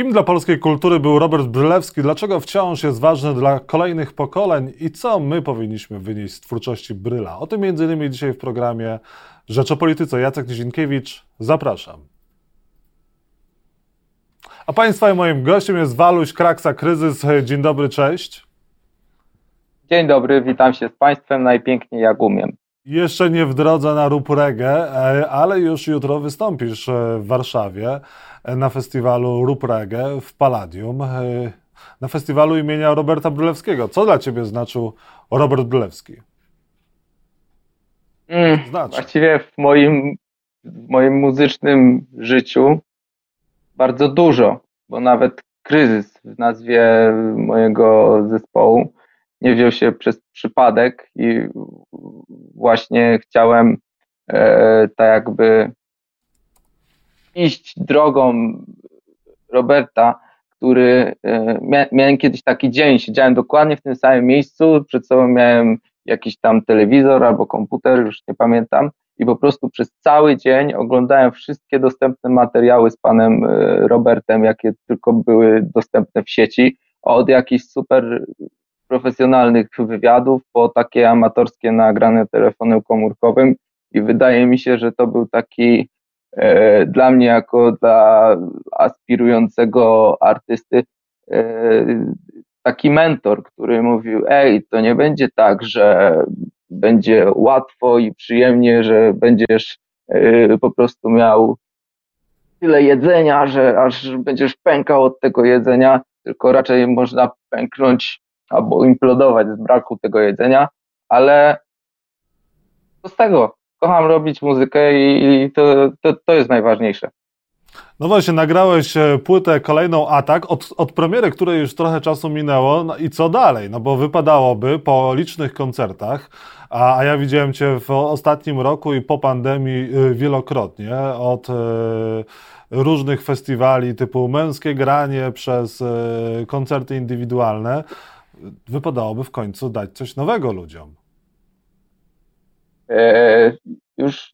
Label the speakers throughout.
Speaker 1: Kim dla polskiej kultury był Robert Brylewski? Dlaczego wciąż jest ważny dla kolejnych pokoleń? I co my powinniśmy wynieść z twórczości Bryla? O tym m.in. dzisiaj w programie Rzecz o Polityce. Jacek Nizinkiewicz, zapraszam. A Państwa i moim gościem jest Waluś Kraksa Kryzys. Dzień dobry, cześć.
Speaker 2: Dzień dobry, witam się z Państwem najpiękniej jak umiem.
Speaker 1: Jeszcze nie w drodze na Rup Reggae, e, ale już jutro wystąpisz e, w Warszawie e, na festiwalu Rup Reggae w Palladium, na festiwalu imienia Roberta Brylewskiego. Co dla Ciebie znaczył Robert Brylewski?
Speaker 2: Mm, znaczy. Właściwie w moim, w moim muzycznym życiu bardzo dużo, bo nawet kryzys w nazwie mojego zespołu nie wziął się przez przypadek i właśnie chciałem e, tak jakby iść drogą Roberta, który e, miałem kiedyś taki dzień, siedziałem dokładnie w tym samym miejscu, przed sobą miałem jakiś tam telewizor albo komputer, już nie pamiętam, i po prostu przez cały dzień oglądałem wszystkie dostępne materiały z panem e, Robertem, jakie tylko były dostępne w sieci, od jakichś super profesjonalnych wywiadów po takie amatorskie nagrane telefonem komórkowym i wydaje mi się, że to był taki e, dla mnie jako dla aspirującego artysty e, taki mentor, który mówił, ej, to nie będzie tak, że będzie łatwo i przyjemnie, że będziesz e, po prostu miał tyle jedzenia, że aż będziesz pękał od tego jedzenia, tylko raczej można pęknąć albo implodować z braku tego jedzenia, ale co z tego? Kocham robić muzykę i to, to, to jest najważniejsze.
Speaker 1: No właśnie, nagrałeś e, płytę kolejną Atak, od, od premiery, której już trochę czasu minęło. No i co dalej? No bo wypadałoby po licznych koncertach, a, a ja widziałem Cię w ostatnim roku i po pandemii e, wielokrotnie, od e, różnych festiwali typu Męskie Granie przez koncerty indywidualne wypadałoby w końcu dać coś nowego ludziom.
Speaker 2: E, już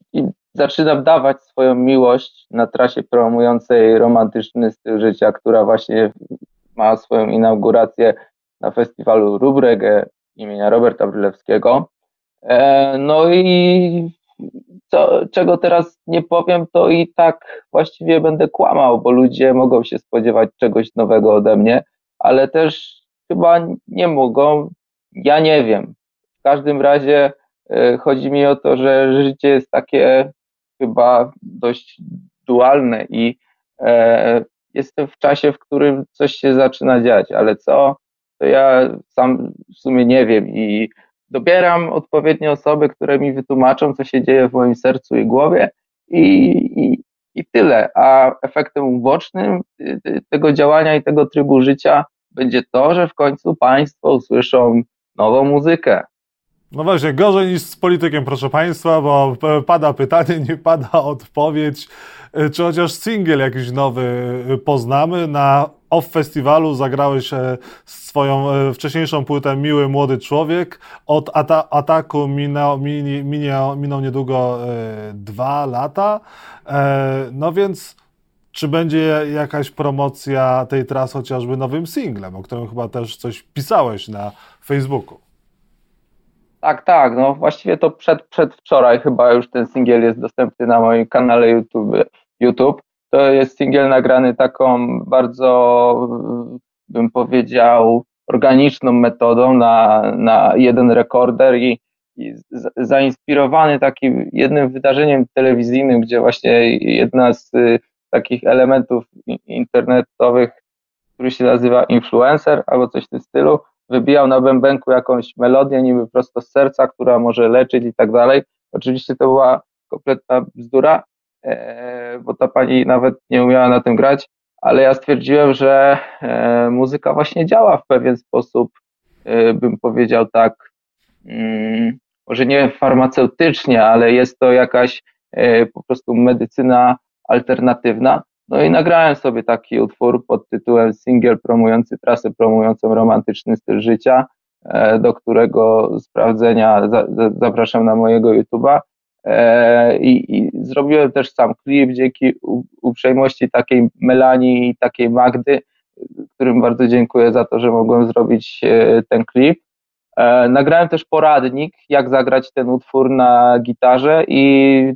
Speaker 2: zaczynam dawać swoją miłość na trasie promującej romantyczny styl życia, która właśnie ma swoją inaugurację na festiwalu Rubrege imienia Roberta Brylewskiego. E, no i co, czego teraz nie powiem, to i tak właściwie będę kłamał, bo ludzie mogą się spodziewać czegoś nowego ode mnie, ale też chyba nie mogą. Ja nie wiem. W każdym razie e, chodzi mi o to, że życie jest takie chyba dość dualne i e, jestem w czasie, w którym coś się zaczyna dziać, ale co, to ja sam w sumie nie wiem i dobieram odpowiednie osoby, które mi wytłumaczą, co się dzieje w moim sercu i głowie i, i, i tyle. A efektem ubocznym y, y, tego działania i tego trybu życia będzie to, że w końcu Państwo usłyszą nową muzykę.
Speaker 1: No właśnie, gorzej niż z politykiem, proszę Państwa, bo pada pytanie, nie pada odpowiedź. Czy chociaż singiel jakiś nowy poznamy? Na Off Festiwalu zagrałeś e, swoją e, wcześniejszą płytę Miły Młody Człowiek. Od ata ataku minął, niedługo e, dwa lata. No więc czy będzie jakaś promocja tej trasy chociażby nowym singlem, o którym chyba też coś pisałeś na Facebooku?
Speaker 2: Tak, tak. No właściwie to przed, przedwczoraj chyba już ten singiel jest dostępny na moim kanale YouTube. YouTube. To jest singiel nagrany taką bardzo, bym powiedział, organiczną metodą na, na jeden rekorder i, i zainspirowany takim jednym wydarzeniem telewizyjnym, gdzie właśnie jedna z takich elementów internetowych, który się nazywa influencer albo coś w tym stylu, wybijał na bębenku jakąś melodię niby prosto z serca, która może leczyć i tak dalej. Oczywiście to była kompletna bzdura, e, bo ta pani nawet nie umiała na tym grać, ale ja stwierdziłem, że e, muzyka właśnie działa w pewien sposób, e, bym powiedział tak, mm, może nie farmaceutycznie, ale jest to jakaś po prostu medycyna alternatywna. No i nagrałem sobie taki utwór pod tytułem single promujący trasę promującą romantyczny styl życia, e, do którego sprawdzenia zapraszam na mojego YouTube'a. e, i, i zrobiłem też sam klip dzięki uprzejmości takiej Melanii i takiej Magdy, którym bardzo dziękuję za to, że mogłem zrobić e, ten klip. E, nagrałem też poradnik, jak zagrać ten utwór na gitarze i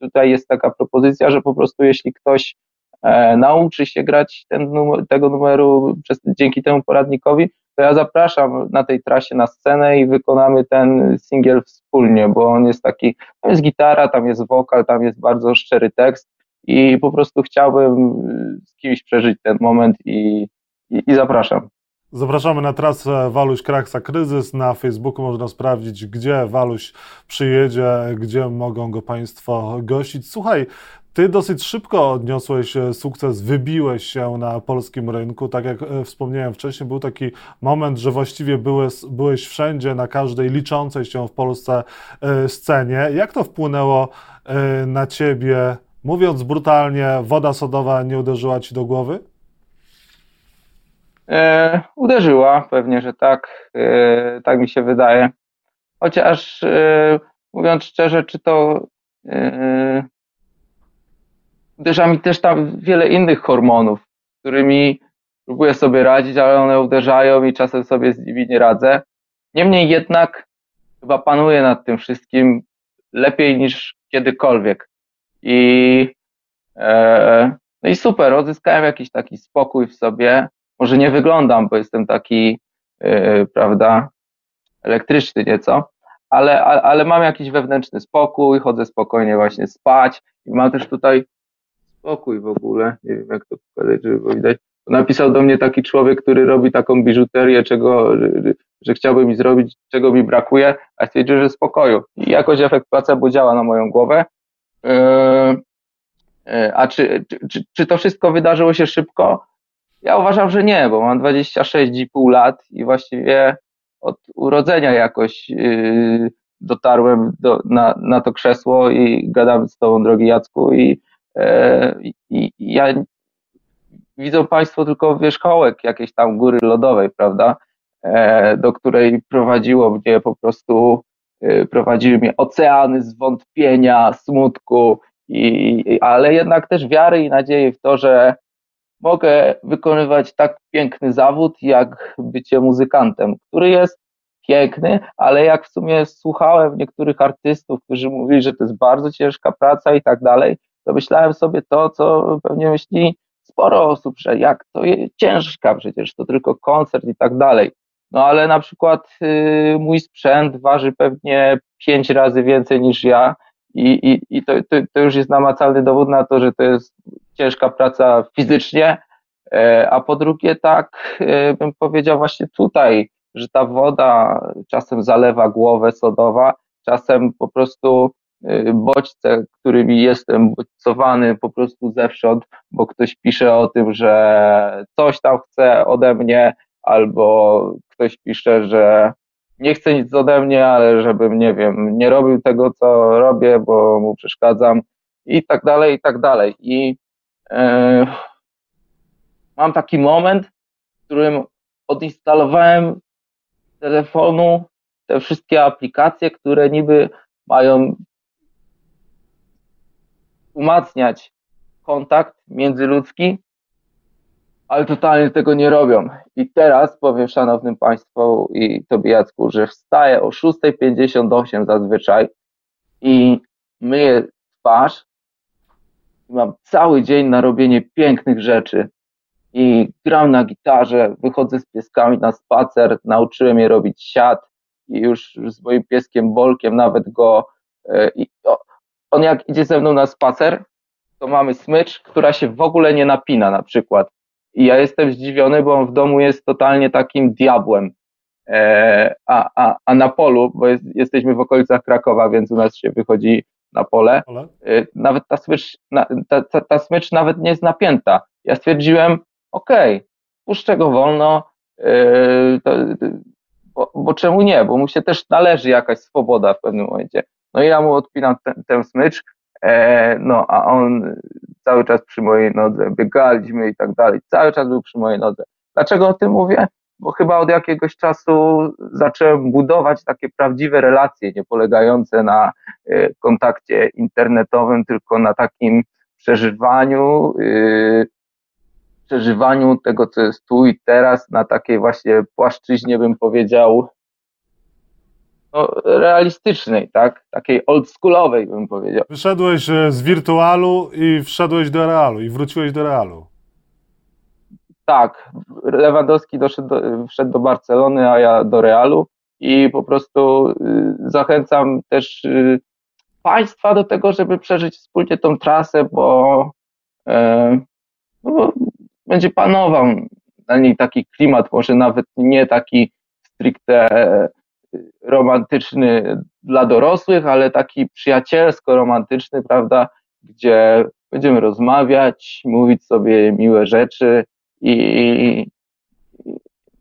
Speaker 2: tutaj jest taka propozycja, że po prostu jeśli ktoś e, nauczy się grać numer, tego numeru przez, dzięki temu poradnikowi, to ja zapraszam na tej trasie na scenę i wykonamy ten singiel wspólnie, bo on jest taki, tam jest gitara, tam jest wokal, tam jest bardzo szczery tekst i po prostu chciałbym z kimś przeżyć ten moment i, i, i zapraszam.
Speaker 1: Zapraszamy na trasę Waluś Kraksa Kryzys. Na Facebooku można sprawdzić, gdzie Waluś przyjedzie, gdzie mogą go Państwo gościć. Słuchaj, ty dosyć szybko odniosłeś e, sukces, wybiłeś się na polskim rynku. Tak jak e, wspomniałem wcześniej, był taki moment, że właściwie byłeś, byłeś wszędzie, na każdej liczącej się w Polsce e, scenie. Jak to wpłynęło na ciebie? Mówiąc brutalnie, woda sodowa nie uderzyła ci do głowy?
Speaker 2: E, uderzyła, pewnie, że tak. E, tak mi się wydaje. Chociaż e, mówiąc szczerze, czy to uderza mi też tam wiele innych hormonów, z którymi próbuję sobie radzić, ale one uderzają i czasem sobie z nimi nie radzę. Niemniej jednak chyba panuję nad tym wszystkim lepiej niż kiedykolwiek. I, e, no i super, odzyskałem jakiś taki spokój w sobie może nie wyglądam, bo jestem taki, yy, prawda, elektryczny nieco, ale, ale, ale mam jakiś wewnętrzny spokój, chodzę spokojnie właśnie spać i mam też tutaj spokój w ogóle, nie wiem jak to pokazać, żeby było widać. Napisał do mnie taki człowiek, który robi taką biżuterię, czego, że, chciałby mi zrobić, czego mi brakuje, a stwierdził, że spokoju. I jakoś efekt placebo działa na moją głowę. Yy, yy, a czy, czy, czy to wszystko wydarzyło się szybko? Ja uważam, że nie, bo mam 26,5 lat i właściwie od urodzenia jakoś yy, dotarłem do, na, na to krzesło i gadamy z Tobą, drogi Jacku, i, yy, i ja widzą Państwo tylko wierzchołek jakiejś tam góry lodowej, prawda, e, do której prowadziło mnie po prostu, e, prowadziły mnie oceany zwątpienia, smutku, i, ale jednak też wiary i nadziei w to, że mogę wykonywać tak piękny zawód, jak bycie muzykantem, który jest piękny, ale jak w sumie słuchałem niektórych artystów, którzy mówili, że to jest bardzo ciężka praca i tak dalej, to myślałem sobie to, co pewnie myśli sporo osób, że jak to jest ciężka przecież, to tylko koncert i tak dalej. No ale na przykład y, mój sprzęt waży pewnie pięć razy więcej niż ja i, i, i to, to, to już jest namacalny dowód na to, że to jest ciężka praca fizycznie, e, a po drugie tak e, bym powiedział właśnie tutaj, że ta woda czasem zalewa głowę sodowa, czasem po prostu e, bodźce, którymi jestem bodźcowany po prostu zewsząd, bo ktoś pisze o tym, że coś tam chce ode mnie, albo ktoś pisze, że nie chce nic ode mnie, ale żebym, nie wiem, nie robił tego, co robię, bo mu przeszkadzam i tak dalej, i tak dalej. I mam taki moment, w którym odinstalowałem z telefonu te wszystkie aplikacje, które niby mają umacniać kontakt międzyludzki, ale totalnie tego nie robią. I teraz powiem szanownym Państwu i Tobie Jacku, że wstaję o 6.58 zazwyczaj i myję twarz i mam cały dzień na robienie pięknych rzeczy. I gram na gitarze, wychodzę z pieskami na spacer, nauczyłem je robić siat i już z moim pieskiem Bolkiem nawet go e, i on jak idzie ze mną na spacer, to mamy smycz, która się w ogóle nie napina na przykład. I ja jestem zdziwiony, bo on w domu jest totalnie takim diabłem. E, a, a, a na polu, bo jest, jesteśmy w okolicach Krakowa, więc u nas się wychodzi na pole, e, nawet ta smycz, ta, ta, ta smycz nawet nie jest napięta. Ja stwierdziłem, okej, okay, puszczę go wolno, e, to, bo, bo, czemu nie? Bo mu się też należy jakaś swoboda w pewnym momencie. No i ja mu odpinam ten, ten smycz, E, no, a on cały czas przy mojej nodze, biegaliśmy i tak dalej, cały czas był przy mojej nodze. Dlaczego o tym mówię? Bo chyba od jakiegoś czasu zacząłem budować takie prawdziwe relacje, nie polegające na y, kontakcie internetowym, tylko na takim przeżywaniu, y, przeżywaniu tego, co jest tu i teraz, na takiej właśnie płaszczyźnie, bym powiedział, no, realistycznej, tak? Takiej oldschoolowej, bym powiedział.
Speaker 1: Wyszedłeś e, z wirtualu i wszedłeś do realu i wróciłeś do realu.
Speaker 2: Tak, Lewandowski doszedł do, wszedł do Barcelony, a ja do Realu. I po prostu y, zachęcam też y, Państwa do tego, żeby przeżyć wspólnie tą trasę, bo, e, no bo będzie panował na niej taki klimat, może nawet nie taki stricte romantyczny dla dorosłych, ale taki przyjacielsko-romantyczny, prawda, gdzie będziemy rozmawiać, mówić sobie miłe rzeczy i,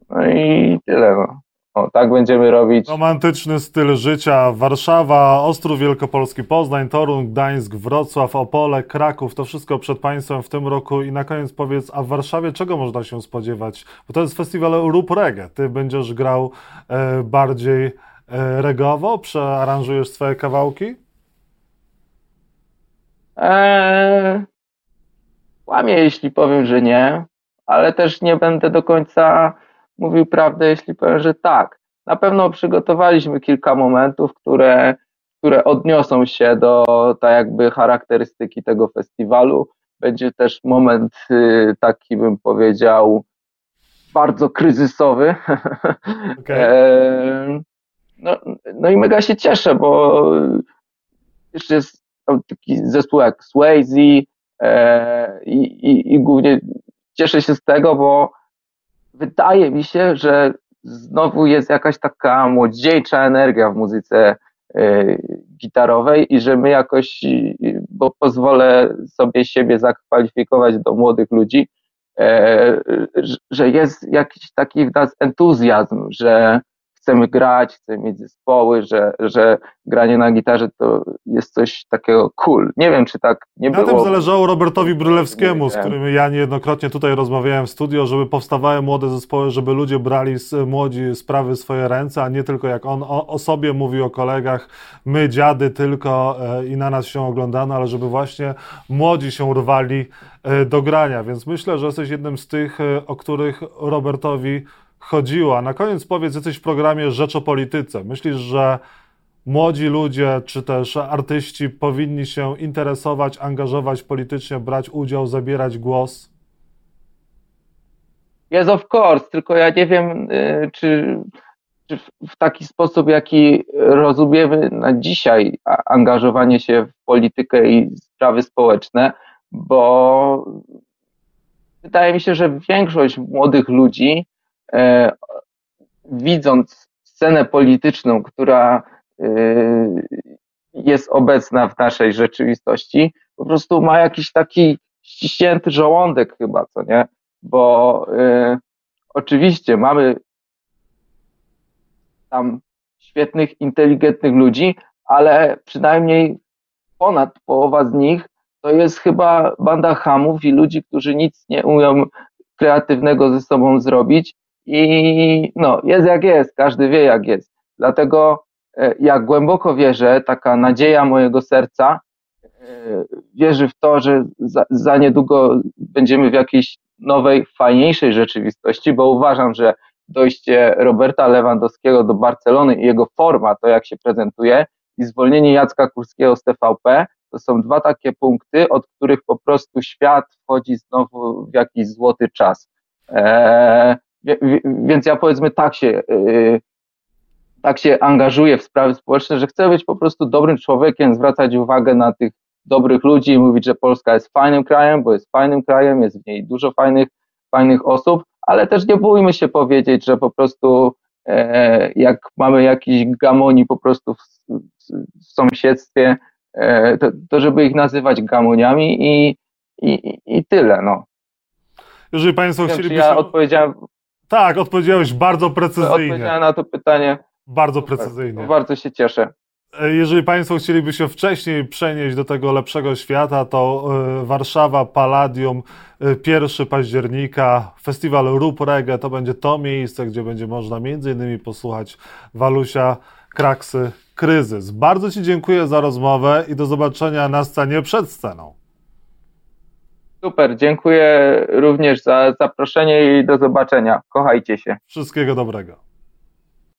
Speaker 2: no i tyle. No. O, tak będziemy robić.
Speaker 1: Romantyczny styl życia. Warszawa, Ostrów Wielkopolski, Poznań, Toruń, Gdańsk, Wrocław, Opole, Kraków. To wszystko przed Państwem w tym roku. I na koniec powiedz, a w Warszawie czego można się spodziewać? Bo to jest festiwal Rup Reggae. Ty będziesz grał e, bardziej e, regowo? Przearanżujesz swoje kawałki?
Speaker 2: Eee, łamię, jeśli powiem, że nie, ale też nie będę do końca mówił prawdę, jeśli powiem, że tak. Na pewno przygotowaliśmy kilka momentów, które, które odniosą się do tak jakby charakterystyki tego festiwalu. Będzie też moment y, taki, bym powiedział, bardzo kryzysowy. Okay. no, no i mega się cieszę, bo jeszcze jest taki zespół jak Swayze e, i, i, i głównie cieszę się z tego, bo wydaje mi się, że znowu jest jakaś taka młodziejcza energia w muzyce y, gitarowej i że my jakoś, bo pozwolę sobie siebie zakwalifikować do młodych ludzi, e, że jest jakiś taki w nas entuzjazm, że chcemy grać, chcemy mieć zespoły, że, że granie na gitarze to jest coś takiego cool. Nie wiem, czy tak nie
Speaker 1: na
Speaker 2: było.
Speaker 1: Na tym zależało Robertowi Brylewskiemu, z którym ja niejednokrotnie tutaj rozmawiałem w studio, żeby powstawały młode zespoły, żeby ludzie brali młodzi sprawy w swoje ręce, a nie tylko jak on o, o sobie mówił, o kolegach, my dziady tylko e, i na nas się oglądano, ale żeby właśnie młodzi się rwali e, do grania, więc myślę, że jesteś jednym z tych, e, o których Robertowi chodziło. A na koniec powiedz, jesteś w programie Rzecz o Polityce. Myślisz, że młodzi ludzie czy też artyści powinni się interesować, angażować politycznie, brać udział, zabierać głos?
Speaker 2: Yes, of course, tylko ja nie wiem, y, czy, czy w taki sposób, jaki rozumiemy na dzisiaj angażowanie się w politykę i sprawy społeczne, bo wydaje mi się, że większość młodych ludzi widząc scenę polityczną, która e, jest obecna w naszej rzeczywistości, po prostu ma jakiś taki ściśnięty żołądek chyba, co nie? Bo y, oczywiście mamy tam świetnych, inteligentnych ludzi, ale przynajmniej ponad połowa z nich to jest chyba banda hamów i ludzi, którzy nic nie umią kreatywnego ze sobą zrobić i no, jest jak jest, każdy wie jak jest. Dlatego e, jak głęboko wierzę, taka nadzieja mojego serca e, wierzy w to, że za, za niedługo będziemy w jakiejś nowej, fajniejszej rzeczywistości, bo uważam, że dojście Roberta Lewandowskiego do Barcelony i jego forma, to jak się prezentuje, i zwolnienie Jacka Kurskiego z TVP, to są dwa takie punkty, od których po prostu świat wchodzi znowu w jakiś złoty czas. Eee, więc ja powiedzmy tak się, y, tak się angażuję w sprawy społeczne, że chcę być po prostu dobrym człowiekiem, zwracać uwagę na tych dobrych ludzi i mówić, że Polska jest fajnym krajem, bo jest fajnym krajem, jest w niej dużo fajnych, fajnych osób, ale też nie bójmy się powiedzieć, że po prostu e, jak mamy jakiś gamoni po prostu w, w sąsiedztwie, e, to, to, żeby ich nazywać gamoniami i, i, i tyle, no.
Speaker 1: Jeżeli Państwo chcieliby...
Speaker 2: Ja odpowiedziałem
Speaker 1: tak, odpowiedziałeś bardzo precyzyjnie.
Speaker 2: Odpowiedziałem na to pytanie.
Speaker 1: Bardzo precyzyjnie.
Speaker 2: Bardzo się cieszę.
Speaker 1: E, jeżeli Państwo chcieliby się wcześniej przenieść do tego lepszego świata, to e, Warszawa Palladium 1 października, festiwal Rób Reggae, to będzie to miejsce, gdzie będzie można innymi posłuchać Walusia, Kraksy, Kryzys. Bardzo Ci dziękuję za rozmowę i do zobaczenia na scenie przed sceną.
Speaker 2: Super, dziękuję również za zaproszenie i do zobaczenia. Kochajcie się.
Speaker 1: Wszystkiego dobrego.